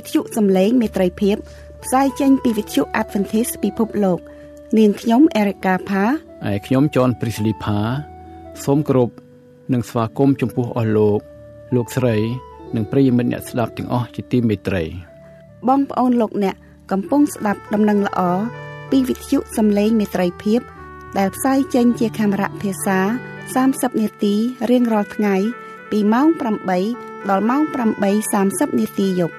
ទីនេះវិទ្យុសំឡេងមេត្រីភាពផ្សាយចេញពីវិទ្យុ Adventist ពិភពលោក នាងខ្ញុំ Erica Pha ហើយខ្ញុំ John Prisley Pha សូមគោរពនិងស្វាគមន៍ចំពោះអស់លោក លោកស្រី និងប្រិយមិត្តអ្នកស្ដាប់ទាំងអស់ជាទីមេត្រី បងប្អូនលោកអ្នកកំពុងស្ដាប់ដំណឹងល្អពីវិទ្យុសំឡេងមេត្រីភាព ដែលផ្សាយចេញជាខេមរៈភាសា30នាទីរៀងរាល់ថ្ងៃពីម៉ោង8ដល់ម៉ោង8:30នាទីយប់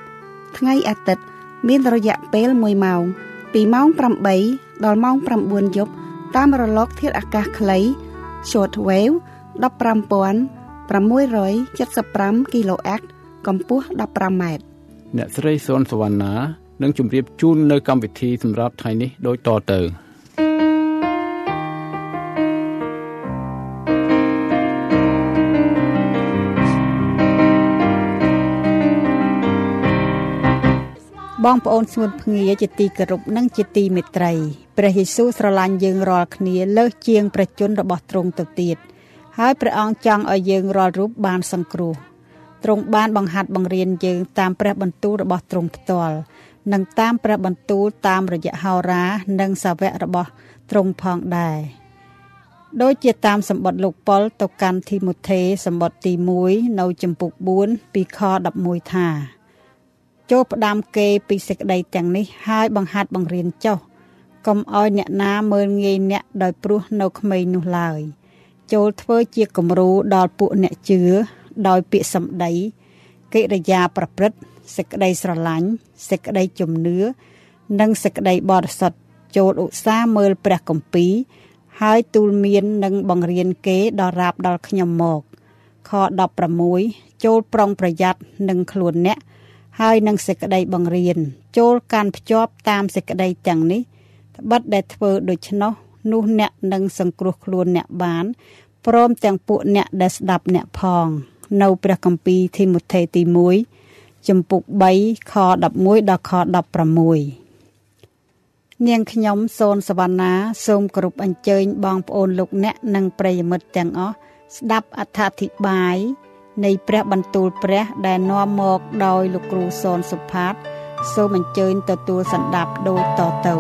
ថ្ងៃអាទិត្យមានរយៈពេល1ម៉ោងពីម៉ោង8ដល់ម៉ោង9យប់តាមរលកធាតុអាកាសខ្លី short wave 15675 kHz កម្ពស់15ម៉ែត្រអ្នកស្រីសុនសវណ្ណានឹងជម្រាបជូននៅកម្មវិធីសម្រាប់ថ្ងៃនេះដូចតទៅ បងប្អូនស្ងួនភ្ងាជាទីគោរពនិងជាទីមេត្រីព្រះយេស៊ូវស្រឡាញ់យើងរាល់គ្នាលើសជាងព្រះជន្មរបស់ទ្រង់ទៅទៀតហើយព្រះអង្គចង់ឲ្យយើងរាល់រូបបានសង្គ្រោះទ្រង់បានបង្ហាត់បង្រៀនយើងតាមព្រះបន្ទូលរបស់ទ្រង់ផ្ទាល់និងតាមព្រះបន្ទូលតាមរយៈហោរានិងសាវករបស់ទ្រង់ផងដែរដោយជាតាមសម្បត្តិលោកប៉ុលទៅកាន់ធីម៉ូថេសម្បត្តិទី1នៅចំពុក4ពីខ11ថា ចូលផ្ដាំគេពីសេចក្តីទាំងនេះហើយបង្ហាត់បង្រៀនចុះកុំឲ្យអ្នកណាមើលងាយអ្នកដោយព្រោះនៅក្មេងនោះឡើយ ចូលធ្វើជាគំរូដល់ពួកអ្នកជឿដោយពាក្យសម្ដីកិរិយាប្រព្រឹត្តសេចក្តីស្រឡាញ់សេចក្តីជំនឿនិងសេចក្តីបរិសុទ្ធចូលឧស្សាហ៍មើលព្រះគម្ពីរហើយទូលមាននឹងបង្រៀនគេដល់រាបដល់ខ្ញុំមកខ16ចូលប្រុងប្រយ័ត្ននឹងខ្លួនអ្នក ហើយនឹងសេចក្តីបង្រៀន ចូលកាន់ភ្ជាប់តាមសេចក្តីទាំងនេះត្បិតដែលធ្វើដូច្នោះនោះអ្នកនឹងសង្គ្រោះខ្លួនអ្នកបានព្រមទាំងពួកអ្នកដែលស្ដាប់អ្នកផង នៅព្រះគម្ពីរធីម៉ូថេទី1ចំពុក3ខ11ដល់ខ16នាងខ្ញុំសូនសវណ្ណាសូមគោរពអញ្ជើញបងប្អូនលោកអ្នកនិងប្រិយមិត្តទាំងអស់ស្ដាប់អត្ថាធិប្បាយ នៃព្រះបន្ទូលព្រះដែលនាំមកដោយលោកគ្រូសនសុផាតសូមអញ្ជើញទទួលសន្តាប់ដូចតទៅ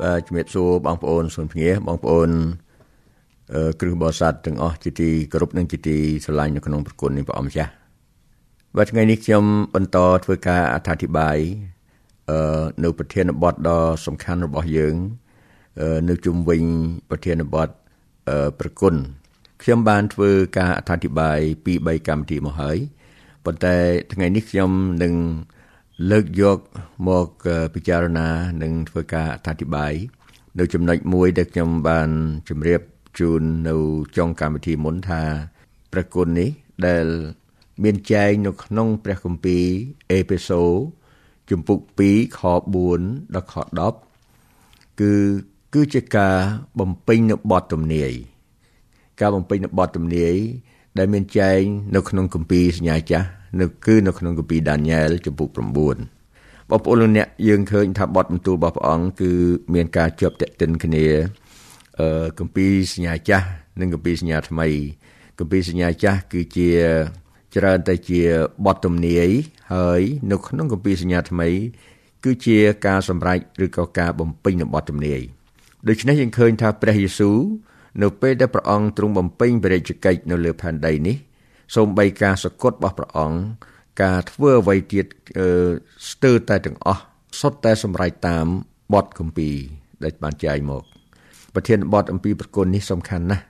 បាទជំរាបសួរបងប្អូនសុនភ្ងាបងប្អូនគ្រឹះបរិស័ទទាំងអស់ជាទីគោរពនិងជាទីស្រឡាញ់នៅក្នុងប្រគុណនៃព្រះអម្ចាស់បាទថ្ងៃនេះខ្ញុំបន្តធ្វើការអត្ថាធិប្បាយ នៅប្រធានបទដ៏សំខាន់របស់យើង នៅជុំវិញប្រធានបទប្រគុណខ្ញុំបានធ្វើការអធិប្បាយពី3កម្មវិធីមកហើយប៉ុន្តែថ្ងៃនេះខ្ញុំនឹងលើកយកមកពិចារណានិងធ្វើការអធិប្បាយនៅចំណុចមួយដែលខ្ញុំបានជម្រាបជូននៅចុងកម្មវិធីមុនថាព្រះគុណនេះដែលមានចែងនៅក្នុងព្រះគម្ពីរអេពីសូ ជំពូក2ខ4ដល់ខ10គឺគឺជាការបំពេញនៅបទទំនាយការបំពេញនៅបទទំនាយដែលមានចែងនៅក្នុងគម្ពីរសញ្ញាចាស់នៅគឺនៅក្នុងគម្ពីរដានីយ៉ែលជំពូក9បងប្អូនលោកអ្នកយើងឃើញថាបទបន្ទូលរបស់ព្រះអង្គគឺមានការជាប់តេតិនគ្នាអឺគម្ពីរសញ្ញាចាស់និងគម្ពីរសញ្ញាថ្មីគម្ពីរសញ្ញាចាស់គឺជា ច្រើនតែជាបទទំនាយហើយនៅក្នុងគម្ពីរសញ្ញាថ្មី គឺជាការសម្រេចឬក៏ការបំពេញនៃបទទំនាយដូច្នេះយើងឃើញថាព្រះយេស៊ូវនៅពេលដែលព្រះអង្គទ្រង់បំពេញបរិជ្ជកិច្ចនៅលើផែនដីនេះសូម្បីការសគត់របស់ព្រះអង្គការធ្វើអ្វីទៀតស្ទើរតែទាំងអស់សុទ្ធតែសម្រេចតាមបទគម្ពីរដែលបានចែងមកប្រធានបទអំពីប្រគុណនេះសំខាន់ណាស់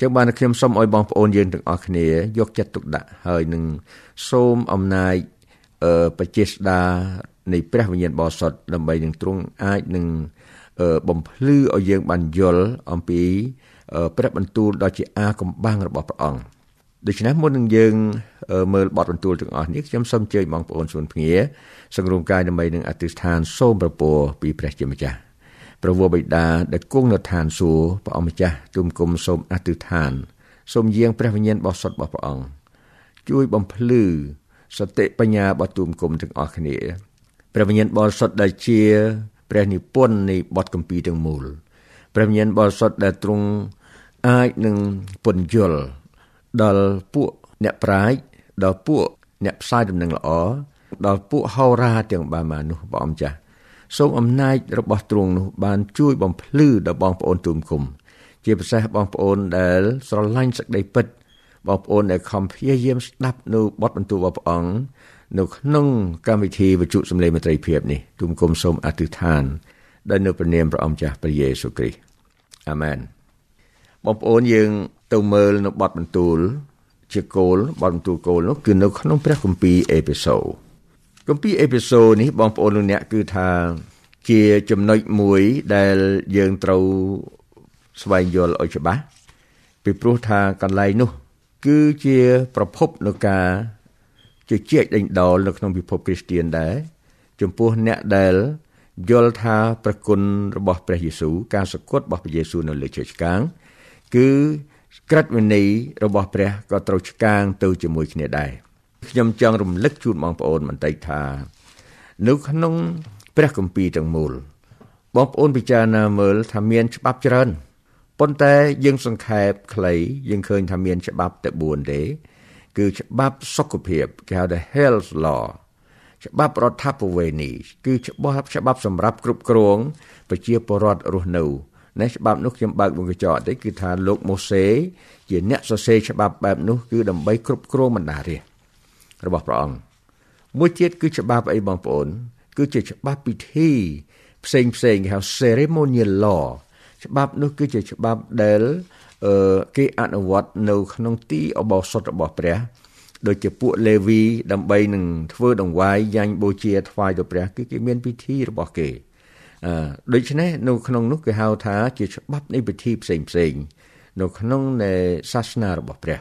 ចឹងបានខ្ញុំសូមឲ្យបងប្អូនយើងទាំងអស់គ្នាយកចិត្តទុកដាក់ហើយនឹងសូមអំណាចអឺបជាស្ដានៃព្រះវិញ្ញាណបរិសុទ្ធដើម្បីនឹងទ្រង់អាចនឹងបំភ្លឺឲ្យយើងបានយល់អំពីព្រះបន្ទូលដ៏ជាអាកំបាំងរបស់ព្រះអង្គដូច្នេះមុននឹងយើងមើលបទបន្ទូលទាំងអស់នេះខ្ញុំសូមអញ្ជើញបងប្អូនសុនភ្ងាសង្រួមកាយដើម្បីនឹងអធិដ្ឋានសូមប្រពោពីព្រះជាម្ចាស់ព្រះ វរបិតាដែលគង់នៅឋានសួគ៌ព្រះអម្ចាស់ទុំគុំសូមអធិដ្ឋានសូមយាងព្រះវិញ្ញាណបរិសុទ្ធរបស់ព្រះអង្គជួយបំភ្លឺសតិបញ្ញារបស់ទុំគុំទាំងអស់គ្នាព្រះវិញ្ញាណបរិសុទ្ធដែលជាព្រះនិពន្ធនៃបទកម្ពីទាំងមូលព្រះវិញ្ញាណបរិសុទ្ធដែលទ្រង់អាចនឹងពន្យល់ដល់ពួកអ្នកប្រាជ្ញដល់ពួកអ្នកផ្សាយដំណឹងល្អដល់ពួកហោរាទាំងបានមកនោះព្រះអង្គចាស់ សូមអំណាចរបស់ទ្រង់នោះបានជួយបំភ្លឺដល់បងប្អូនទូមគុំ ជាពិសេសបងប្អូនដែលស្រឡាញ់សេចក្តីពិតបងប្អូនដែលខំព្យាយាមស្ដាប់នៅបទបន្ទូលរបស់ព្រះអង្គនៅក្នុងកម្មវិធីវិទ្យុសំឡេងមេត្រីភាពនេះទូមគុំសូមអធិដ្ឋានដោយនៅព្រះនាមព្រះអង្គចាស់ព្រះយេស៊ូវគ្រីស្ទអាមែនបងប្អូនយើងទៅមើលនៅបទបន្ទូល ជាគោលបទបន្ទូលគោលនោះគឺនៅក្នុងព្រះគម្ពីរអេពីសូត គម្ពីរអេពីសូតនេះបងប្អូនលោកអ្នកគឺថាជាចំណុចមួយដែលយើងត្រូវស្វែងយល់ឲ្យច្បាស់ពីព្រោះថាកន្លែងនោះ គឺជាប្រភពនៃការជជែកដេញដោលនៅក្នុងពិភពគ្រីស្ទានដែរចំពោះអ្នកដែលយល់ថាប្រគុណរបស់ព្រះយេស៊ូវការសគត់របស់ព្រះយេស៊ូវនៅលើជើងឆ្កាង គឺក្រិតវិន័យរបស់ព្រះក៏ត្រូវឆ្កាងទៅជាមួយគ្នាដែរ ខ្ញុំចង់រំលឹកជូនបងប្អូនបន្តិចថានៅក្នុងព្រះគម្ពីរទាំងមូលបងប្អូនពិចារណាមើលថាមានច្បាប់ច្រើនប៉ុន្តែយើងសង្ខេបខ្លីយើងឃើញថាមានច្បាប់តែ4ទេគឺច្បាប់សុខភាពគេហៅថា health law ច្បាប់រដ្ឋាភិវេនីគឺច្បាប់ច្បាប់សម្រាប់គ្រប់គ្រងប្រជាពលរដ្ឋរស់នៅនេះច្បាប់នោះខ្ញុំបើកវងកញ្ចក់តិចគឺថាលោកម៉ូសេជាអ្នកសរសេរច្បាប់បែបនោះគឺដើម្បីគ្រប់គ្រងបណ្ដារាជ របស់ព្រះអង្គមួយទៀតគឺច្បាប់អីបងប្អូន គឺជាច្បាប់ពិធី ផ្សេងផ្សេងគេហៅ ceremonial law ច្បាប់នោះគឺជាច្បាប់ដែលគេអនុវត្តនៅក្នុងទីអបោសុតរបស់ព្រះដូចជាពួកលេវីដើម្បីនឹងធ្វើដង្វាយយ៉ាញ់បូជាថ្វាយទៅព្រះគឺគេមានពិធីរបស់គេអឺដូច្នេះនៅក្នុងនោះគេហៅថាជាច្បាប់នៃពិធីផ្សេងផ្សេងនៅក្នុងនៃសាសនារបស់ព្រះ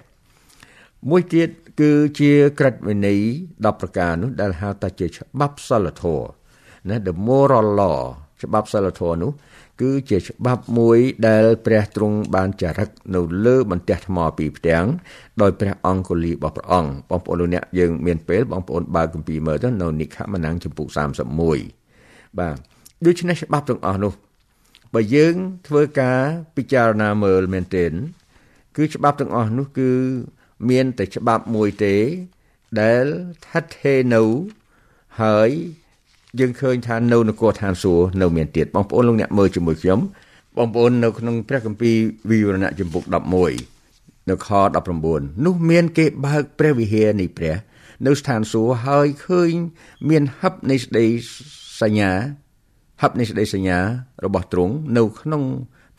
មួយទៀតគឺជាក្រឹតវិន័យ10ប្រការនោះដែលហៅថាជាច្បាប់សិលធម៌ណា the moral law ច្បាប់សិលធម៌នោះ គឺជាច្បាប់មួយដែលព្រះទ្រង់បានចារឹកនៅលើបន្ទះថ្មពីផ្ទាំងដោយព្រះអង្គគលីរបស់ព្រះអង្គបងប្អូនលោកអ្នកយើងមានពេលបងប្អូនបើកគម្ពីរមើលទៅនៅនិខមណាំងចំពុក31បាទដូច្នេះច្បាប់ទាំងអស់នោះបើយើងធ្វើការពិចារណាមើលមែនទែនគឺច្បាប់ទាំងអស់នោះគឺ មានតែច្បាប់មួយទេ ដែលស្ថិតថេរនៅហើយយើងឃើញថានៅនគរឋានសួគ៌នៅមានទៀតបងប្អូនលោកអ្នកមើលជាមួយខ្ញុំបងប្អូននៅក្នុងព្រះគម្ពីរវិវរណៈចំពុក11នៅខ19នោះមានគេបើកព្រះវិហារនៃព្រះ នៅស្ថានសួគ៌ហើយឃើញមានហឹបនៃស្ដីសញ្ញាហឹបនៃស្ដីសញ្ញារបស់ទ្រង់នៅក្នុង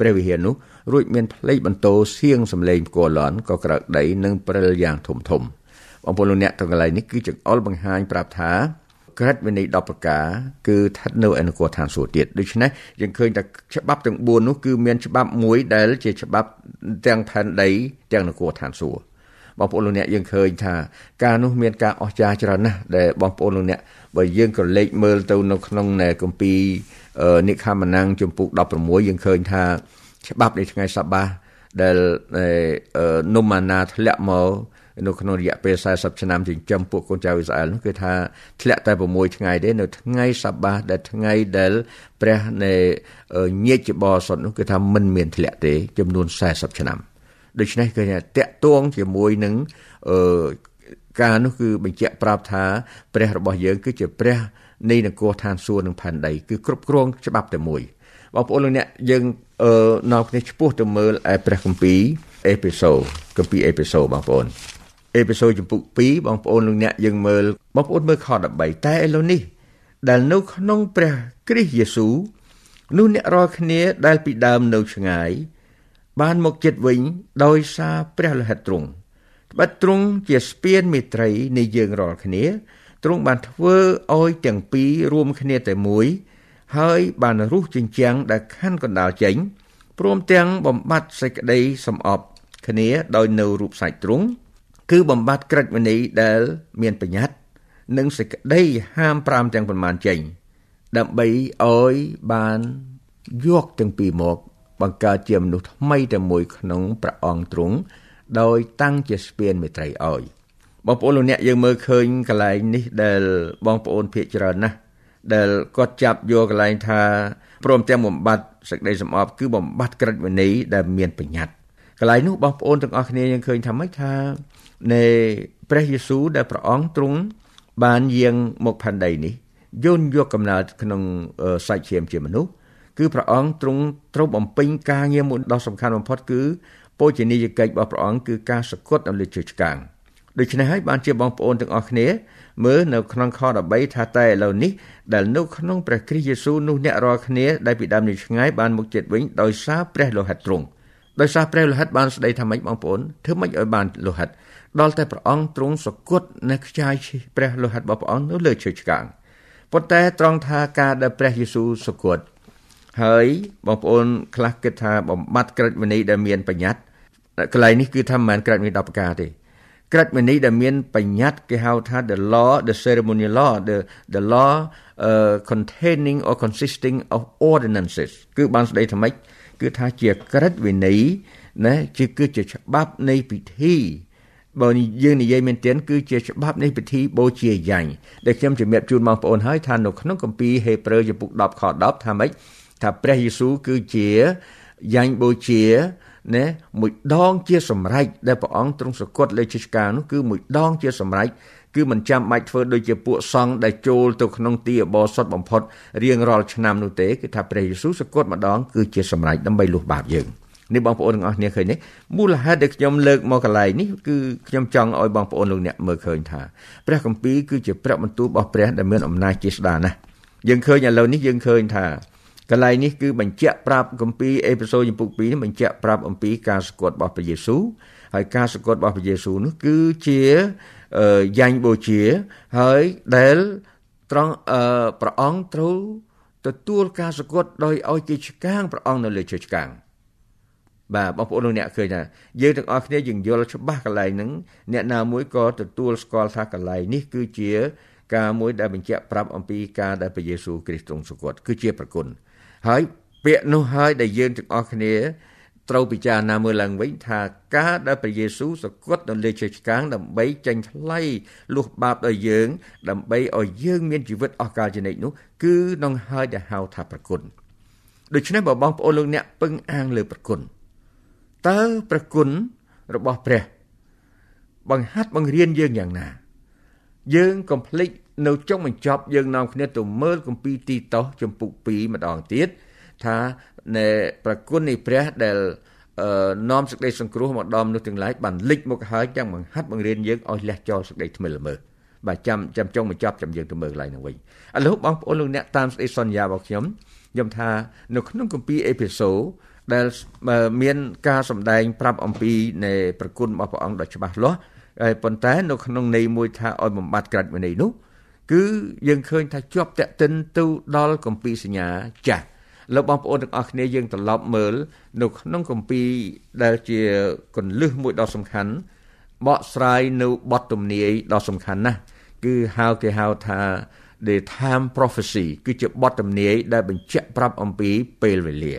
ព្រះវិហារនោះរួចមានផ្លេកបន្ទោសៀងសំឡេងគួរលន់ក៏ក្រៅដីនិងព្រិលយ៉ាងធំធំបងប្អូនលោកអ្នកទាំងកន្លែងនេះគឺចង្អុលបង្ហាញប្រាប់ថាក្រឹតវិន័យ10ប្រការគឺស្ថិតនៅឯនគរឋានសួគ៌ទៀតដូច្នេះយើងឃើញថាច្បាប់ទាំង4នោះគឺមានច្បាប់មួយដែលជាច្បាប់ទាំងផែនដីទាំងនគរឋានសួគ៌ បងប្អូនលោកអ្នកយើងឃើញថាការនោះមានការអស្ចារ្យច្រើនណាស់ដែលបងប្អូនលោកអ្នកបើយើងក៏លេខមើលទៅនៅក្នុងគម្ពីរនិខមណាំងជំពូក16យើងឃើញថា ច្បាប់នៃថ្ងៃសបាដែលនុំម៉ាណាធ្លាក់មកនៅក្នុងរយៈពេល40ឆ្នាំចិញ្ចឹមពួកកូនចៅអ៊ីស្រាអែលនោះគឺថាធ្លាក់តែ6ថ្ងៃទេនៅថ្ងៃសបាដែលថ្ងៃដែលព្រះនៃញាតិបរសុទ្ធនោះគឺថាមិនមានធ្លាក់ទេចំនួន40ឆ្នាំ ដូច្នេះគឺតាក់ទងជាមួយនឹងអឺការនោះគឺបញ្ជាក់ប្រាប់ថាព្រះរបស់យើងគឺជាព្រះនៃនគរឋានសួគ៌និងផែនដីគឺគ្រប់គ្រងច្បាប់តែមួយបងប្អូនលោកអ្នកយើងអឺនាំគ្នាឆ្ពោះទៅមើលឯព្រះគម្ពីរអេពីសូគម្ពីរអេពីសូបងប្អូនអេពីសូតចំពុក2បងប្អូនលោកអ្នកយើងមើលបងប្អូនមើលខ13តែឥឡូវនេះ ដែលនៅក្នុងព្រះគ្រីស្ទយេស៊ូវនោះអ្នករាល់គ្នាដែលពីដើមនៅឆ្ងាយ បានមកចិត្តវិញដោយសារព្រះលិខិតទ្រង់ត្បិតទ្រង់ជាស្ពានមេត្រីនៃយើងរាល់គ្នាទ្រង់បានធ្វើឲ្យទាំងពីររួមគ្នាតែមួយហើយបានរុះជញ្ជាំងដែលខាន់កណ្ដាលចេញព្រមទាំងបំបត្តិសេចក្តីសំអប់គ្នាដោយនៅរូបសាច់ទ្រង់គឺបំបត្តិក្រិតវិន័យដែលមានបញ្ញត្តិនិងសេចក្តីហាម5ទាំងប៉ុន្មានចេញ ដើម្បីឲ្យបានយកទាំងពីរមក បង្កើតជាមនុស្សថ្មីតែមួយក្នុងព្រះអង្គទ្រង់ដោយតាំងជាស្ពានមេត្រីឲ្យបងប្អូនលោកអ្នកយើងមើលឃើញកន្លែងនេះដែលបងប្អូនភាកច្រើនណាស់ដែលគាត់ចាប់យកកន្លែងថាព្រមទាំងបំបត្តិសេចក្តីសម្អប់គឺបំបត្តិក្រិតវិន័យដែលមានបញ្ញត្តិកន្លែងនោះបងប្អូនទាំងអស់គ្នាយើងឃើញថាម៉េចថានៃព្រះយេស៊ូវដែលព្រះអង្គទ្រង់បានយាងមកផែនដីនេះយន់យកកំណើតក្នុងសាច់ឈាមជាមនុស្ស គឺព្រះអង្គទ្រង់ត្រូវបំពេញការងារមួយដ៏សំខាន់បំផុតគឺពោជនីយកិច្ចរបស់ព្រះអង្គគឺការសគត់នៅលើជើងឆ្កាងដូច្នេះហើយបានជាបងប្អូនទាំងអស់គ្នាមើលនៅក្នុងខ13ថាតែឥឡូវនេះដែលនៅក្នុងព្រះគ្រីស្ទយេស៊ូវនោះអ្នករាល់គ្នាដែលពីដើមនេះឆ្ងាយបានមកចិត្តវិញដោយសារព្រះលោហិតទ្រង់ដោយសារព្រះលោហិតបានស្ដីថាម៉េចបងប្អូនធ្វើម៉េចឲ្យបានលោហិតដល់តែព្រះអង្គទ្រង់សគត់នៅខ្ចាយព្រះលោហិតរបស់ព្រះអង្គនៅលើជើងឆ្កាងប៉ុន្តែត្រង់ថាការដែលព្រះយេស៊ូវសគត់ ហើយបងប្អូនខ្លះគិតថាបំបត្តិក្រិតវិន័យដែលមានបញ្ញត្តិកន្លែងនេះគឺថាមិនមែនក្រិតវិន័យ10ប្រការទេក្រិតវិន័យដែលមានបញ្ញត្តិគេហៅថា the law the ceremonial law the the law uh, containing or consisting of ordinances គឺបានស្ដីថាម៉េចគឺថាជាក្រិតវិន័យណាជាគឺជាច្បាប់នៃពិធីបើយើងនិយាយមែនទែនគឺជាច្បាប់នៃពិធីបូជាយ៉ាញ់ដែលខ្ញុំជំរាបជូនបងប្អូនហើយថានៅក្នុងគម្ពីរហេព្រើរចំពុក10ខ10ថាម៉េច ថាព្រះយេស៊ូវគឺជាយ៉ាញ់បូជាណាមួយដងជាសម្រេចដែលព្រះអង្គទ្រង់សគត់លើជិឆ្កានោះគឺមួយដងជាសម្រេចគឺមិនចាំបាច់ធ្វើដូចជាពួកសង្ឃដែលចូលទៅក្នុងទីអបសុតបំផុតរៀងរាល់ឆ្នាំនោះទេគឺថាព្រះយេស៊ូវសគត់ម្ដងគឺជាសម្រេចដើម្បីលុះបាបយើងនេះបងប្អូនទាំងអស់គ្នាឃើញនេះមូលហេតុដែលខ្ញុំលើកមកកន្លែងនេះគឺខ្ញុំចង់ឲ្យបងប្អូនលោកអ្នកមើលឃើញថាព្រះគម្ពីរគឺជាព្រះបន្ទូលរបស់ព្រះដែលមានអំណាចជាស្ដាណាស់យើងឃើញឥឡូវនេះយើងឃើញថា កន្លែងនេះគឺបញ្ជាក់ប្រាប់គម្ពីរអេពីសូតចំពុក2នេះបញ្ជាក់ប្រាប់អំពីការសគត់របស់ព្រះយេស៊ូវហើយការសគត់របស់ព្រះយេស៊ូវនោះគឺជាយ៉ាញ់បូជាហើយដែលត្រង់ព្រះអង្គត្រូវទទួលការសគត់ដោយឲ្យជាឆ្កាងព្រះអង្គនៅលើជើងឆ្កាងបាទបងប្អូនលោកអ្នកឃើញថាយើងទាំងអស់គ្នាយើងយល់ច្បាស់កន្លែងហ្នឹងអ្នកណាមួយក៏ទទួលស្គាល់ថាកន្លែងនេះគឺជាការមួយដែលបញ្ជាក់ប្រាប់អំពីការដែលព្រះយេស៊ូវគ្រីស្ទទ្រង់សគត់គឺជាប្រគុណ ហើយពាក្យនោះហើយដែលយើងទាំងអស់គ្នាត្រូវពិចារណាមើលឡើងវិញថាការដែលព្រះយេស៊ូវសគត់នៅលើជើងឆ្កាងដើម្បីចេញថ្លៃលុះបាបដល់យើង ដើម្បីឲ្យយើងមានជីវិតអស់កលជានិច្ចនោះគឺនឹងហើយដែលហៅថាប្រគុណដូច្នេះបើបងប្អូនលោកអ្នកពឹងអាងលើប្រគុណតើប្រគុណរបស់ព្រះ បង្ហាត់បង្រៀនយើងយ៉ាងណា យើងកុំភ្លេច នៅចុងបញ្ចប់យើងនាំគ្នាទៅមើលគម្ពីរទីតោសចំពុក2ម្ដងទៀតថានៅប្រគុណនៃព្រះដែលនាំសេចក្តីសង្គ្រោះមកដល់មនុស្សទាំងឡាយបានលិចមកហើយទាំងបង្ហាត់បង្រៀនយើងឲ្យលះចោលសេចក្តីថ្មិលល្មើសបាទចាំចាំចុងបញ្ចប់ចាំយើងទៅមើលកន្លែងនោះវិញឥឡូវបងប្អូនលោកអ្នកតាមសេចក្តីសន្យារបស់ខ្ញុំខ្ញុំថានៅក្នុងគម្ពីរអេពីសូដែលមានការសម្ដែងប្រាប់អំពីនៃប្រគុណរបស់ព្រះអង្គដ៏ច្បាស់លាស់ហើយប៉ុន្តែនៅក្នុងន័យមួយថាឲ្យបំបត្តិក្រាច់វិន័យនោះ គឺយើងឃើញថាជាប់តេតិនទៅដល់កម្ពីសញ្ញាចាស់លោកបងប្អូនទាំងអស់គ្នាយើងត្រឡប់មើលនៅក្នុងកម្ពីដែលជាកੁੰលឹះមួយដ៏សំខាន់បកស្រាយនៅបទទំនាយដ៏សំខាន់ណាស់គឺហៅគេហៅថា the time prophecy គឺជាបទទំនាយដែលបញ្ជាក់ប្រាប់អំពីពេលវេលា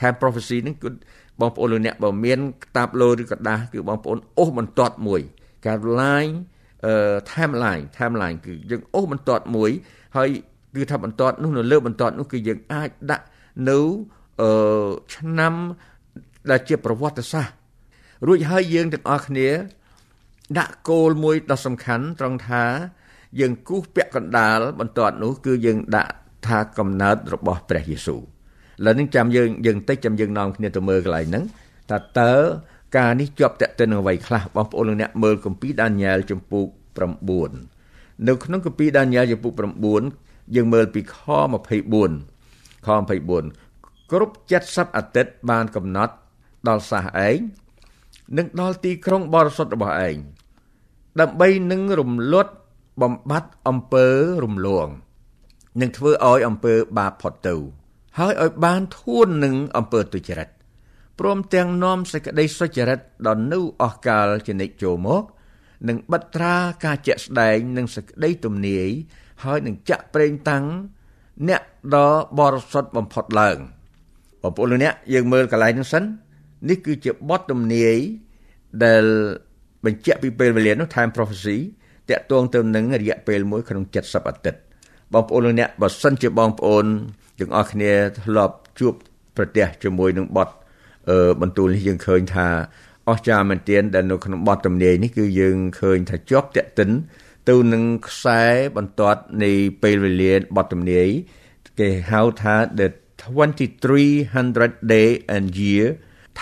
time prophecy ហ្នឹងគឺបងប្អូនលោកអ្នកបើមាន ក្តាប់លោឬក្រដាស់គឺបងប្អូនអូសបន្ទាត់មួយ ការ line timeline timeline គឺយើងអូសបន្ទាត់មួយហើយគឺថាបន្ទាត់នោះនៅលើបន្ទាត់នោះគឺយើងអាចដាក់នៅអឺឆ្នាំដែលជាប្រវត្តិសាស្ត្ររួចហើយយើងទាំងអស់គ្នា ដាក់គោលមួយដ៏សំខាន់ត្រង់ថា យើងគូសពាក់កណ្ដាលបន្ទាត់នោះគឺយើងដាក់ថាកំណើតរបស់ព្រះយេស៊ូវឥឡូវនេះចាំយើងយើងតិចចាំយើងនាំគ្នាទៅមើលកន្លែងហ្នឹងថាតើ ការនេះជាប់តេតិននឹងអ្វីខ្លះបងប្អូនលោកអ្នកមើលគម្ពីរដានីយ៉ែលចំពុក9នៅក្នុងគម្ពីរដានីយ៉ែលចំពុក9យើងមើលពីខ24ខ24គ្រប់70អាទិត្យបានកំណត់ដល់សះឯងនិងដល់ទីក្រុងបរិសុទ្ធរបស់ឯងដើម្បីនឹងរំលត់បំបត្តិអំពើរំលងនឹងធ្វើឲ្យអំពើបាបផុតទៅហើយឲ្យបានធួននឹងអំពើទុច្ចរិត ព្រមទាំងនាំសេចក្តីសុចរិតដល់នៅអស់កាលជានិច្ចចូលមកនឹងបិទត្រាការជាក់ស្ដែងនិងសេចក្តីទំនាយហើយនឹងចាក់ប្រេងតាំងអ្នកដ៏បរិសុទ្ធបំផុតឡើងបងប្អូនលោកអ្នកយើងមើលកន្លែងនេះសិននេះគឺជាបទទំនាយដែលបញ្ជាក់ពីពេលវេលានោះ time prophecy តាក់ទងទៅនឹងរយៈពេលមួយក្នុង70អាទិត្យបងប្អូនលោកអ្នកបើសិនជាបងប្អូនទាំងអស់គ្នាធ្លាប់ជួបប្រទះជាមួយនឹងបទអឺ បន្ទូលនេះយើងឃើញថាអស្ចារ្យមែនទែនដែលនៅក្នុងបទទំនាយនេះគឺយើងឃើញថាជាប់តាក់ទិនទៅនឹងខ្សែបន្ទាត់នៃពេលវេលាបទទំនាយគេហៅថា the 2300 day and year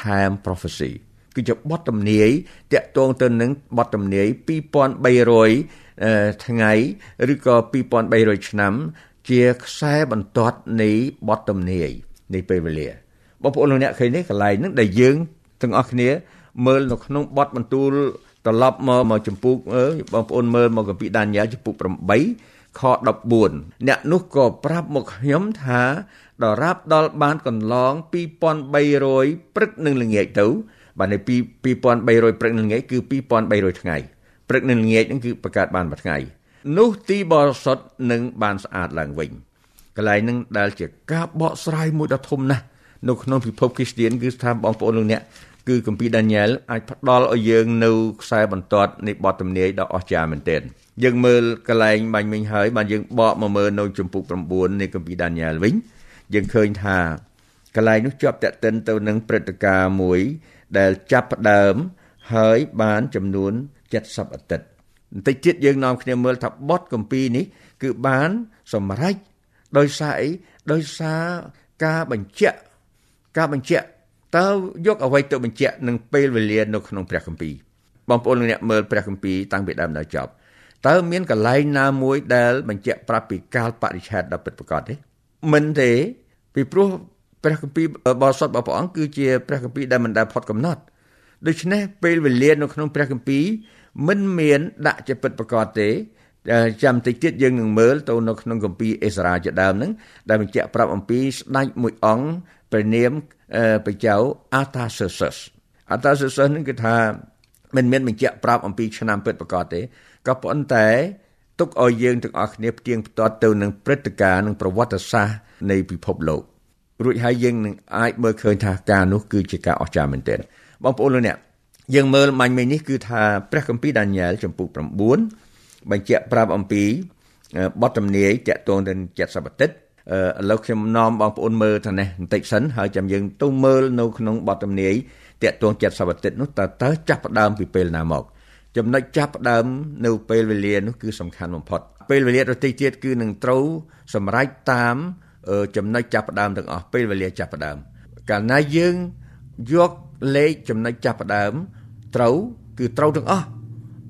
time prophecy គឺជាបទទំនាយតាក់ទងទៅនឹងបទទំនាយ2300ថ្ងៃឬក៏2300ឆ្នាំ ជាខ្សែបន្ទាត់នៃបទទំនាយនៃពេលវេលា បងប្អូនលោកអ្នកឃើញនេះកន្លែងហ្នឹងដែលយើងទាំងអស់គ្នា មើលនៅក្នុងបទបន្ទូលត្រឡប់មកមកចម្ពោះបងប្អូនមើលមកកាពីដានីយ៉ែលចម្ពោះ8ខ14អ្នកនោះក៏ប្រាប់មកខ្ញុំថាដរាបដល់បានកន្លង2300ព្រឹកនឹងល្ងាចទៅបាទនៅ2300ព្រឹកនឹងល្ងាចគឺ2300ថ្ងៃព្រឹកនឹងល្ងាចហ្នឹងគឺបង្កើតបានមួយថ្ងៃនោះទីបរិសុទ្ធនឹងបានស្អាតឡើងវិញកន្លែងហ្នឹងដែលជាការបកស្រាយមួយដ៏ធំណាស់ នៅក្នុងពិភពគ្រីស្ទានគឺថាបងប្អូនលោកអ្នកគឺគម្ពីរដានីយ៉ែលអាចផ្ដល់ឲ្យយើងនៅខ្សែបន្ទាត់នៃបទទំនាយដ៏អស្ចារ្យមែនទែនយើងមើលកន្លែងបាញ់មិញហើយបានយើងបកមកមើលនៅចំពុក9នៃគម្ពីរដានីយ៉ែលវិញយើងឃើញថាកន្លែងនោះជាប់តេតិនទៅនឹងព្រឹត្តិការណ៍មួយ ដែលចាប់ផ្ដើមហើយបានចំនួន70អាទិត្យបន្តិចទៀតយើងនាំគ្នាមើលថាបទគម្ពីរនេះ គឺបានសម្រេចដោយសារអីដោយសារការបញ្ជាក់ ការបញ្ជាក់តើយកអ្វីទៅបញ្ជាក់នឹងពេលវេលានៅក្នុងព្រះគម្ពីរបងប្អូនអ្នកមើលព្រះគម្ពីរតាំងពីដើមដល់ចប់តើមានកន្លែងណាមួយដែលបញ្ជាក់ប្រាប់ពីកាលបរិច្ឆេទដ៏ពិតប្រាកដទេមិនទេពីព្រោះព្រះគម្ពីរបរិសុទ្ធរបស់ព្រះអង្គគឺជាព្រះគម្ពីរដែលមិនដែលផុតកំណត់ដូច្នេះពេលវេលានៅក្នុងព្រះគម្ពីរមិនមានដាក់ជាពិតប្រាកដទេចាំតិចទៀតយើងនឹងមើលទៅនៅក្នុងគម្ពីរអេសារ៉ាជាដើមហ្នឹងដែលបញ្ជាក់ប្រាប់អំពីស្ដេចមួយអង្គព្រះនាមព្រះចៅ Artaxerxes Artaxerxes នឹងគឺថាមិនមានបញ្ជាក់ប្រាប់អំពីឆ្នាំពិតប្រាកដទេក៏ប៉ុន្តែទុកឲ្យយើងទាំងអស់គ្នាផ្ទៀងផ្ទាត់ទៅនឹងព្រឹត្តិការណ៍និងប្រវត្តិសាស្ត្រនៃពិភពលោករួចហើយយើងនឹងអាចមើលឃើញថាការនោះគឺជាការអស្ចារ្យមែនទែនបងប្អូនលោកអ្នកយើងមើលមាញ់មិញនេះគឺថាព្រះគម្ពីរដានីយ៉ែលចំពុក9បញ្ជាក់ប្រាប់អំពីបទទំនាយតាក់ទងទៅ70អាទិត្យ ឥឡូវខ្ញុំនាំបងប្អូនមើលថានេះបន្តិចសិនហើយចាំយើងទៅមើលនៅក្នុងបទទំនាយតាក់ទង70អាទិត្យនោះតើតើចាប់ផ្ដើមពីពេលណាមកចំណុចចាប់ផ្ដើមនៅពេលវេលានោះគឺសំខាន់បំផុតពេលវេលាដទៃទៀតគឺនឹងត្រូវសម្រេចតាមចំណុចចាប់ផ្ដើមទាំងអស់ពេលវេលាចាប់ផ្ដើមកាលណាយើងយកលេខចំណុចចាប់ផ្ដើមត្រូវគឺត្រូវទាំងអស់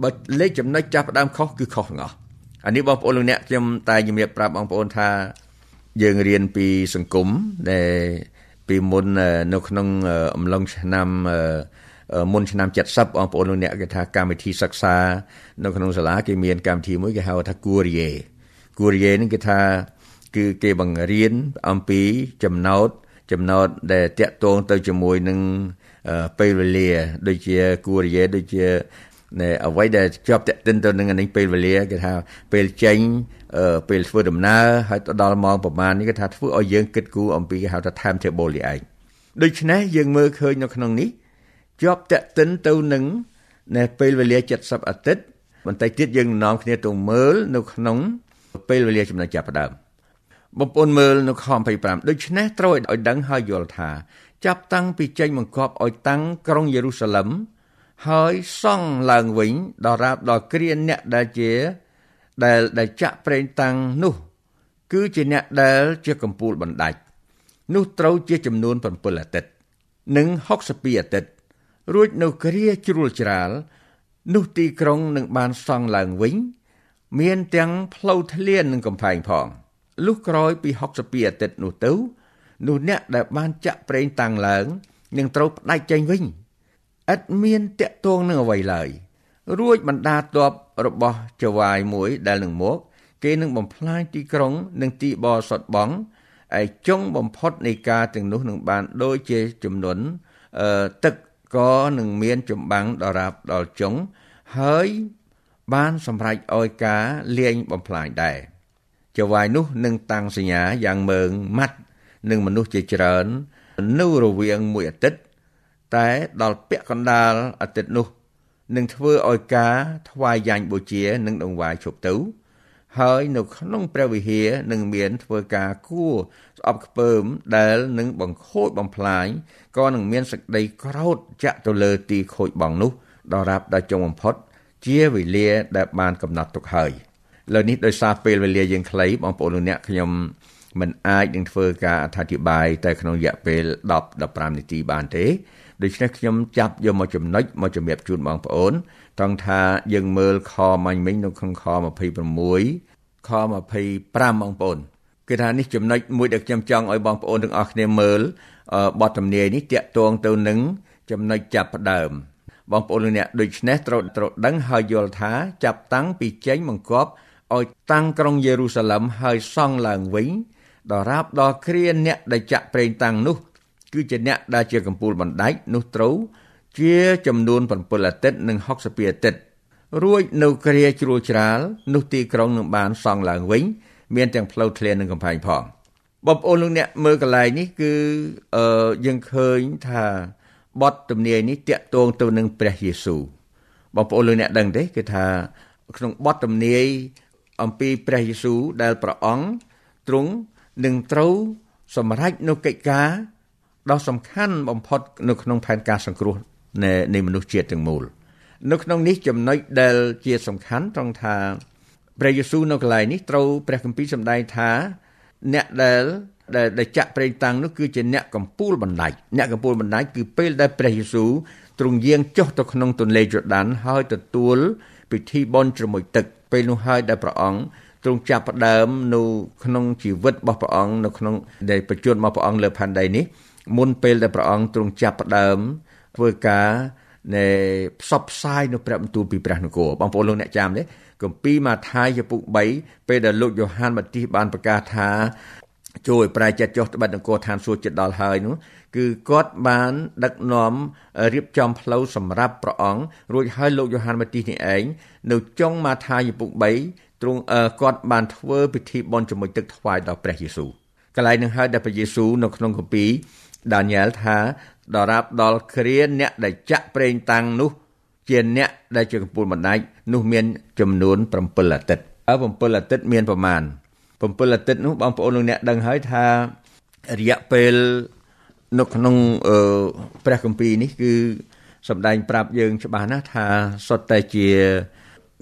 បើលេខចំណុចចាប់ផ្ដើមខុសគឺខុសទាំងអស់អានេះបងប្អូនលោកអ្នកខ្ញុំតែជំរាបប្រាប់បងប្អូនថា យើងរៀនពីសង្គមដែលពីមុននៅក្នុងអំឡុងឆ្នាំមុនឆ្នាំ70បងប្អូនលោកអ្នកគេថាកម្មវិធីសិក្សានៅក្នុងសាលាគេមានកម្មវិធីមួយគេហៅថាគូរីយេគូរីយេនេះគេថាគឺគេបង្រៀនអំពីចំណោទចំណោទដែលតាក់ទងទៅជាមួយនឹងពេលវេលា ដូចជាគូរីយេដូចជានៅអ្វីដែលជាប់តាក់ទិនទៅនឹងនឹងពេលវេលាគេថាពេលចេញ ពេលធ្វើដំណើរហើយទៅដល់ម៉ោងប្រហែលនេះគេថាធ្វើឲ្យយើងគិតគូរអំពីគេហៅថា time table នេះឯងដូច្នេះយើងមើលឃើញនៅក្នុងនេះជាប់តាក់ទិនទៅនឹងនៅពេលវេលា70អាទិត្យបន្តិចទៀតយើងនាំគ្នាទៅមើលនៅក្នុងពេលវេលាចំណុចចាប់ផ្ដើមបងប្អូនមើលនៅខ25ដូច្នេះត្រូវឲ្យដឹងហើយយល់ថាចាប់តាំងពីចេញបង្គាប់ឲ្យតាំងក្រុងយេរូសាឡឹមហើយសង់ឡើងវិញដល់រាបដល់គ្រាអ្នកដែលជា ដែលដែលចាក់ប្រេងតាំងនោះ គឺជាអ្នកដែលជាកម្ពូលបណ្ដាច់នោះត្រូវជាចំនួន7អាទិត្យនិង62អាទិត្យរួចនៅគ្រាជ្រួលច្រាល នោះទីក្រុងនឹងបានសង់ឡើងវិញ មានទាំងផ្លូវធ្លាននិងកំផែងផងលុះក្រោយពី62អាទិត្យនោះទៅនោះអ្នកដែលបានចាក់ប្រេងតាំងឡើងនឹងត្រូវផ្ដាច់ចេញវិញឥតមានតាក់ទងនឹងអ្វីឡើយរួចបណ្ដាទ័ព របស់ចវាយមួយដែលនឹងមក គេនឹងបំផ្លាញទីក្រុង និងទីបរសុតបងឯចុងបំផុតនៃការទាំងនោះនឹងបានដូចជាចំនួនអឺទឹកក៏នឹងមានចម្បាំងដរាបដល់ចុងហើយបានសម្រេចឲ្យការលាញបំផ្លាញដែរចវាយនោះនឹងតាំងសញ្ញាយ៉ាងមើងម៉ាត់នឹងមនុស្សជាច្រើននៅរវាងមួយអាទិត្យតែដល់ពាក់កណ្ដាលអាទិត្យនោះ នឹងធ្វើឲ្យការថ្វាយយ៉ាញ់បូជានឹងដង្វាយឈប់ទៅ ហើយនៅក្នុងព្រះវិហារនឹងមានធ្វើការគួរស្អប់ខ្ពើមដែលនឹងបង្ខូចបំផ្លាញក៏នឹងមានសេចក្តីក្រោធចាក់ទៅលើទីខូចបងនោះដល់រាប់ដល់ចុងបំផុត ជាវេលាដែលបានកំណត់ទុកហើយលើនេះដោយសារពេលវេលាយើងខ្លីបងប្អូនលោកអ្នកខ្ញុំមិនអាចនឹងធ្វើការអធិប្បាយតែក្នុងរយៈពេល10 15នាទីបានទេ ដូច្នេះខ្ញុំចាប់យកមកចំណុចមកជំរាបជូនបងប្អូនត្រង់ថាយើងមើលខមាញ់មិញនៅក្នុងខ26ខ25បងប្អូនគឺថានេះចំណុចមួយដែលខ្ញុំចង់ឲ្យបងប្អូនទាំងអស់គ្នាមើលបទទំនាយនេះតាក់ទងទៅនឹងចំណុចចាប់ផ្ដើមបងប្អូនលោកអ្នកដូច្នេះត្រូវត្រូវដឹងហើយយល់ថាចាប់តាំងពីចេញបង្គាប់ឲ្យតាំងក្រុងយេរូសាឡឹមហើយសង់ឡើងវិញដល់រាបដល់គ្រាអ្នកដែលចាក់ប្រេងតាំងនោះ គឺជាអ្នកដែលជាកម្ពូលបណ្ដាច់នោះត្រូវជាចំនួន7អាទិត្យនិង62អាទិត្យរួចនៅគ្រាជ្រួលច្រាលនោះទីក្រុងនឹងបានសង់ឡើងវិញ មានទាំងផ្លូវធ្លានិងកំផែងផងបងប្អូនលោកអ្នកមើលកន្លែងនេះគឺអឺយើងឃើញថាបទទំនាយនេះតាក់ទងទៅនឹងព្រះយេស៊ូវបងប្អូនលោកអ្នកដឹងទេគឺថាក្នុងបទទំនាយអំពីព្រះយេស៊ូវដែលព្រះអង្គទ្រង់នឹងត្រូវសម្រេចនូវកិច្ចការ ដ៏សំខាន់បំផុតនៅក្នុងផែនការសង្គ្រោះនៃនៃមនុស្សជាតិទាំងមូលនៅក្នុងនេះចំណុចដែលជាសំខាន់ត្រង់ថាព្រះយេស៊ូវនៅកន្លែងនេះត្រូវព្រះគម្ពីរសម្ដែងថាអ្នកដែលដែលចាក់ប្រេងតាំងនោះគឺជាអ្នកកំពូលបណ្ដាច់អ្នកកំពូលបណ្ដាច់គឺពេលដែលព្រះយេស៊ូវទ្រង់យាងចុះទៅក្នុងទន្លេយូដានហើយទទួលពិធីបុណ្យជ្រមុជទឹកពេលនោះហើយដែលព្រះអង្គទ្រង់ចាប់ផ្ដើមនៅក្នុងជីវិតរបស់ព្រះអង្គនៅក្នុងដែលប្រជញ្ញរបស់ព្រះអង្គលើផែនដីនេះ មុនពេលដែលព្រះអង្គទ្រង់ចាប់ផ្ដើមធ្វើការនៃផ្សព្វផ្សាយនៅព្រះបន្ទូលពីព្រះនគរបងប្អូនលោកអ្នកចាំទេគម្ពីរម៉ាថាយចំពុក3ពេលដែលលោកយ៉ូហានបាទីសបានប្រកាសថាជួយប្រែចិត្តចុះត្បិតនគរឋានសួគ៌ចិត្តដល់ហើយនោះគឺគាត់បានដឹកនាំរៀបចំផ្លូវសម្រាប់ព្រះអង្គរួចហើយលោកយ៉ូហានបាទីសនេះឯងនៅចុងម៉ាថាយពុក3ទ្រង់គាត់បានធ្វើពិធីបុណ្យជាមួយទឹកថ្វាយដល់ព្រះយេស៊ូវកន្លែងនឹងហើយដែលព្រះយេស៊ូវនៅក្នុងគម្ពីរ ដានីយ៉ែលថាដរាបដល់គ្រាអ្នកដែលចាក់ប្រេងតាំងនោះ ជាអ្នកដែលជាកម្ពូលបណ្ដាច់នោះមានចំនួន7អាទិត្យអើ7អាទិត្យមានប្រមាណ7អាទិត្យនោះបងប្អូនលោកអ្នកដឹងហើយថារយៈពេលនៅក្នុងព្រះគម្ពីរនេះគឺសម្ដែងប្រាប់យើងច្បាស់ណាស់ថាសុទ្ធតែជា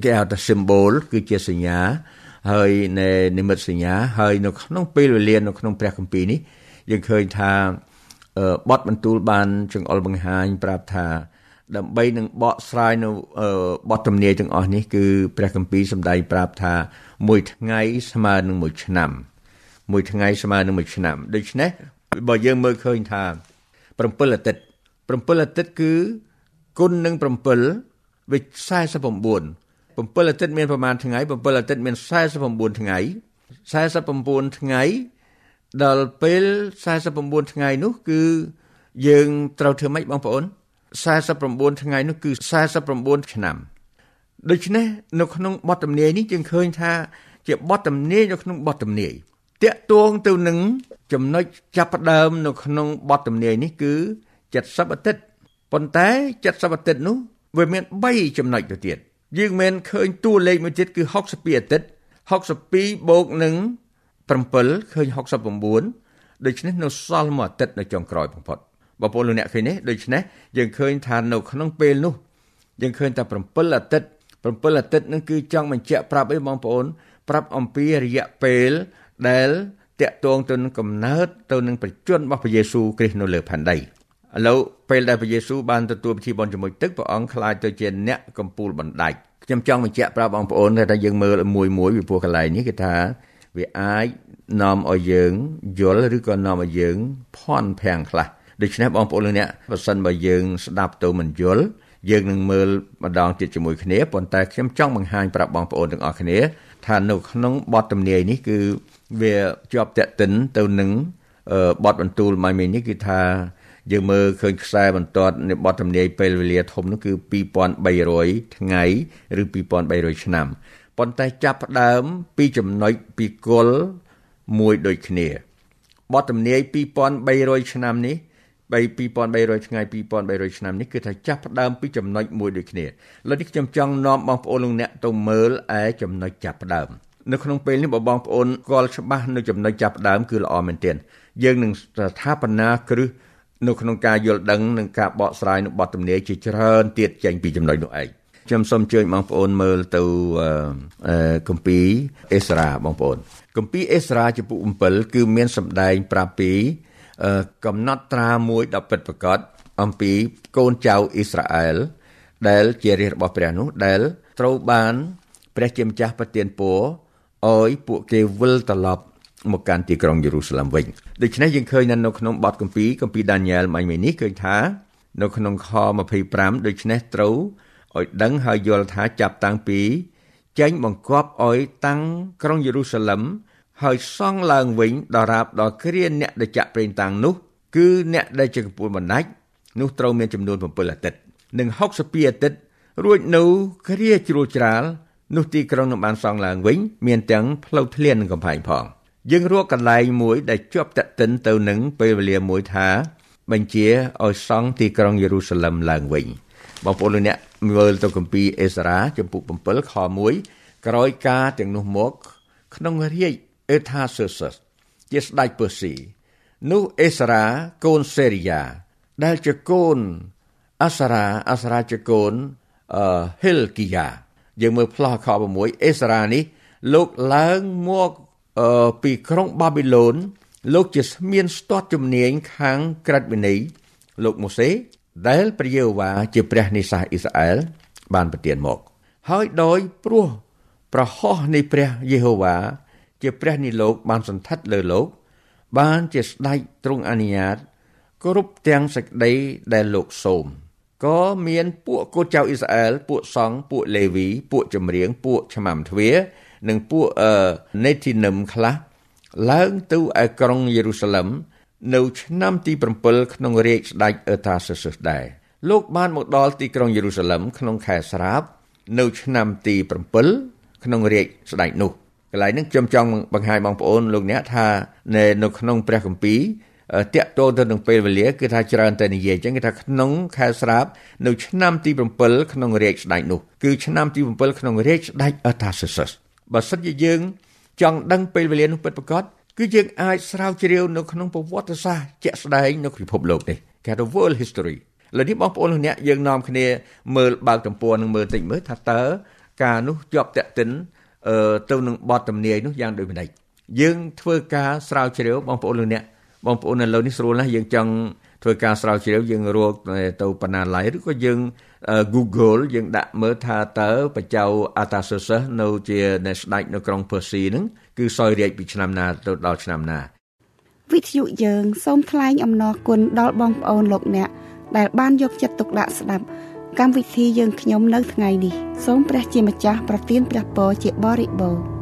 គេហៅថា symbol គឺជាសញ្ញា ហើយនៃនិមិត្តសញ្ញាហើយនៅក្នុងពេលវេលានៅក្នុងព្រះគម្ពីរនេះយើងឃើញថា បទបន្ទូលបានចង្អុលបង្ហាញប្រាប់ថា ដើម្បីនឹងបកស្រាយនៅបទទំនាយទាំងអស់នេះគឺព្រះគម្ពីរសម្ដែងប្រាប់ថាមួយថ្ងៃស្មើនឹងមួយឆ្នាំមួយថ្ងៃស្មើនឹងមួយឆ្នាំដូច្នេះបើយើងមើលឃើញថា7អាទិត្យ7អាទិត្យគឺគុណនឹង7វិ49 7អាទិត្យមានប្រមាណថ្ងៃ7អាទិត្យមាន49ថ្ងៃ49ថ្ងៃ ដល់ពេល49ថ្ងៃនោះគឺយើងត្រូវធ្វើម៉េចបងប្អូន49ថ្ងៃនោះគឺ49ឆ្នាំដូច្នេះនៅក្នុងបទទំនាយនេះយើងឃើញថា ជាបទទំនាយនៅក្នុងបទទំនាយតាក់ទងទៅនឹងចំណុចចាប់ផ្ដើមនៅក្នុងបទទំនាយនេះគឺ70អាទិត្យប៉ុន្តែ70អាទិត្យនោះវាមាន3ចំណុចទៅទៀតយើងមិនឃើញតួលេខមួយទៀតគឺ62អាទិត្យ62បូកនឹង 7ឃើញ69ដូច្នេះនៅសល់មួយអាទិត្យនៅចុងក្រោយបំផុតបងប្អូនលោកអ្នកឃើញទេដូច្នេះយើងឃើញថានៅក្នុងពេលនោះយើងឃើញតែ7អាទិត្យ7អាទិត្យនឹងគឺចង់បញ្ជាក់ប្រាប់អីបងប្អូន ប្រាប់អំពីរយៈពេលដែលតាក់ទងទៅនឹងកំណើតទៅនឹងប្រជញ្ញរបស់ព្រះយេស៊ូវគ្រីស្ទនៅលើផែនដីឥឡូវពេលដែលព្រះយេស៊ូវបានទទួលពិធីបុណ្យជាមួយទឹកព្រះអង្គខ្លាចទៅជាអ្នកកំពូលបណ្ដាច់ខ្ញុំចង់បញ្ជាក់ប្រាប់បងប្អូនថាយើងមើលមួយមួយពីព្រោះកន្លែងនេះគឺថា វាអាចនាំឲ្យយើងយល់ឬក៏នាំឲ្យយើងភ័ន្តប្រាំងខ្លះដូច្នេះបងប្អូនលោកអ្នកបើសិនបើយើងស្ដាប់ទៅមិនយល់យើងនឹងមើលម្ដងទៀតជាមួយគ្នាប៉ុន្តែខ្ញុំចង់បង្ហាញប្រាប់បងប្អូនទាំងអស់គ្នាថានៅក្នុងបទទំនាយនេះគឺវាជាប់តេតិនទៅនឹងបទបន្ទូលមួយនេះគឺថាយើងមើលឃើញខ្សែបន្ទាត់នៃបទទំនាយពេលវេលាធំនោះគឺ2300ថ្ងៃឬ2300ឆ្នាំ ប៉ុន្តែចាប់ផ្ដើមពីចំណុចពីគល់មួយដូចគ្នាបទទំនាយ2300ឆ្នាំនេះ2300ថ្ងៃ2300ឆ្នាំនេះគឺថាចាប់ផ្ដើមពីចំណុចមួយដូចគ្នាឥឡូវនេះខ្ញុំចង់នាំបងប្អូនលោកអ្នកទៅមើលឯចំណុចចាប់ផ្ដើមនៅក្នុងពេលនេះបើបងប្អូនស្គាល់ច្បាស់នៅចំណុចចាប់ដើមគឺល្អមែនទែនយើងនឹងស្ថាបនាគ្រឹះនៅក្នុងការយល់ដឹងនិងការបកស្រាយនៅបទទំនាយជាច្រើនទៀតចេញពីចំណុចនោះឯង ខ្ញុំសូមអញ្ជើញបងប្អូនមើលទៅគម្ពីរអេសារ៉ាបងប្អូនគម្ពីរអេសារ៉ាចំពុក7គឺមានសម្ដែងប្រាប់ពីកំណត់ត្រាមួយដ៏ពិតប្រាកដអំពីកូនចៅអ៊ីស្រាអែលដែលជារាជរបស់ព្រះនោះដែលត្រូវបានព្រះជាម្ចាស់ប្រទានពរឲ្យពួកគេវិលត្រឡប់មកកាន់ទីក្រុងយេរូសាឡិមវិញដូច្នេះយើងឃើញនៅក្នុងបទគម្ពីរគម្ពីរដានីយ៉ែលមិញនេះឃើញថា នៅក្នុងខ25ដូច្នេះត្រូវ ឲ្យដឹងហើយយល់ថាចាប់តាំងពីចេញបង្គាប់ឲ្យតាំងក្រុងយេរូសាឡិមហើយសង់ឡើងវិញដល់រាបដល់គ្រាអ្នកដែលចាក់ប្រេងតាំងនោះ គឺអ្នកដែលជាកំពូលបណ្ដាច់នោះត្រូវមានចំនួន7អាទិត្យនិង62អាទិត្យរួចនៅគ្រាជ្រួលច្រាលនោះទីក្រុងនឹងបានសង់ឡើងវិញ មានទាំងផ្លូវធ្លាននិងកំផែងផង យើងរកកន្លែងមួយដែលជាប់តតិនទៅនឹងពេលវេលាមួយថា បញ្ជាឲ្យសង់ទីក្រុងយេរូសាឡិមឡើងវិញ បងប្អូនលោកអ្នកមើលទៅគម្ពីរអេសារ៉ាចំពុក7ខ1ក្រោយការទាំងនោះមក ក្នុងរាជអេថាសឺសសជាស្ដេចពឺស៊ីនោះអេសារ៉ាកូនសេរីយ៉ាដែលជាកូនអាសារ៉ាអាសារ៉ាជាកូនអឺហិលគីយ៉ាយើងមើលផ្លោះខ6អេសារ៉ានេះលោកឡើងមកអឺពីក្រុងបាប៊ីឡូនលោកជាមានស្ទាត់ជំនាញខាងក្រិតវិន័យលោកម៉ូសេ ដែលព្រះយេហូវ៉ាជាព្រះនៃសាសអ៊ីស្រាអែលបានប្រទានមក ហើយដោយព្រោះប្រហោះនៃព្រះយេហូវ៉ាជាព្រះនៃលោកបានសន្ធិដ្ឋលើលោក បានជាស្ដេចទ្រង់អនុញ្ញាតគ្រប់ទាំងសេចក្តីដែលលោកសូមក៏មានពួកកូនចៅអ៊ីស្រាអែលពួកសង្ឃពួកលេវី ពួកចម្រៀងពួកឆ្មាំទ្វារនិងពួកអឺនេធីនឹមខ្លះឡើងទៅឯក្រុងយេរូសាឡិម នៅឆ្នាំទី7ក្នុងរាជស្ដេចអឺថាសសឹសដែរលោកបានមកដល់ទីក្រុងយេរូសាឡិមក្នុងខែស្រាបនៅឆ្នាំទី7ក្នុងរាជស្ដេចនោះកន្លែងនេះខ្ញុំចង់បង្ហាញបងប្អូនលោកអ្នកថានៅក្នុងព្រះគម្ពីរតាក់ទងទៅនឹងពេលវេលាគឺថាច្រើនតែនិយាយអញ្ចឹងគេថាក្នុងខែស្រាបនៅឆ្នាំទី7ក្នុងរាជស្ដេចនោះគឺឆ្នាំទី7ក្នុងរាជស្ដេចអឺថាសសឹសបើសិនជាយើងចង់ដឹងពេលវេលានោះពិតប្រាកដ គឺយើងអាចស្រាវជ្រាវនៅក្នុងប្រវត្តិសាស្ត្រជាក់ស្ដែងនៅពិភពលោកនេះគេហៅ world history លើនេះបងប្អូនលោកអ្នកយើងនាំគ្នាមើលបើកទំព័រនឹងមើលតិចមើលថាតើការនោះជាប់តាក់ទិនអឺទៅនឹងបទទំនាយនោះយ៉ាងដូចម្ដេចយើងធ្វើការស្រាវជ្រាវបងប្អូនលោកអ្នកបងប្អូននៅលើនេះស្រួលណាស់យើងចង់ធ្វើការស្រាវជ្រាវយើងរកទៅបណ្ណាល័យឬក៏យើង Google យើងដាក់មើលថាតើបច្ចៅ Artaxerxes នៅជាអ្នកស្ដេចនៅក្រុង Persia ហ្នឹងគឺសោយរាជពីឆ្នាំណាទៅដល់ឆ្នាំណាវិទ្យុយើងសូមថ្លែងអំណរគុណដល់បងប្អូនលោកអ្នកដែលបានយកចិត្តទុកដាក់ស្ដាប់កម្មវិធីយើងខ្ញុំនៅថ្ងៃនេះសូមព្រះជាម្ចាស់ប្រទានព្រះពរជាបរិបូរណ៍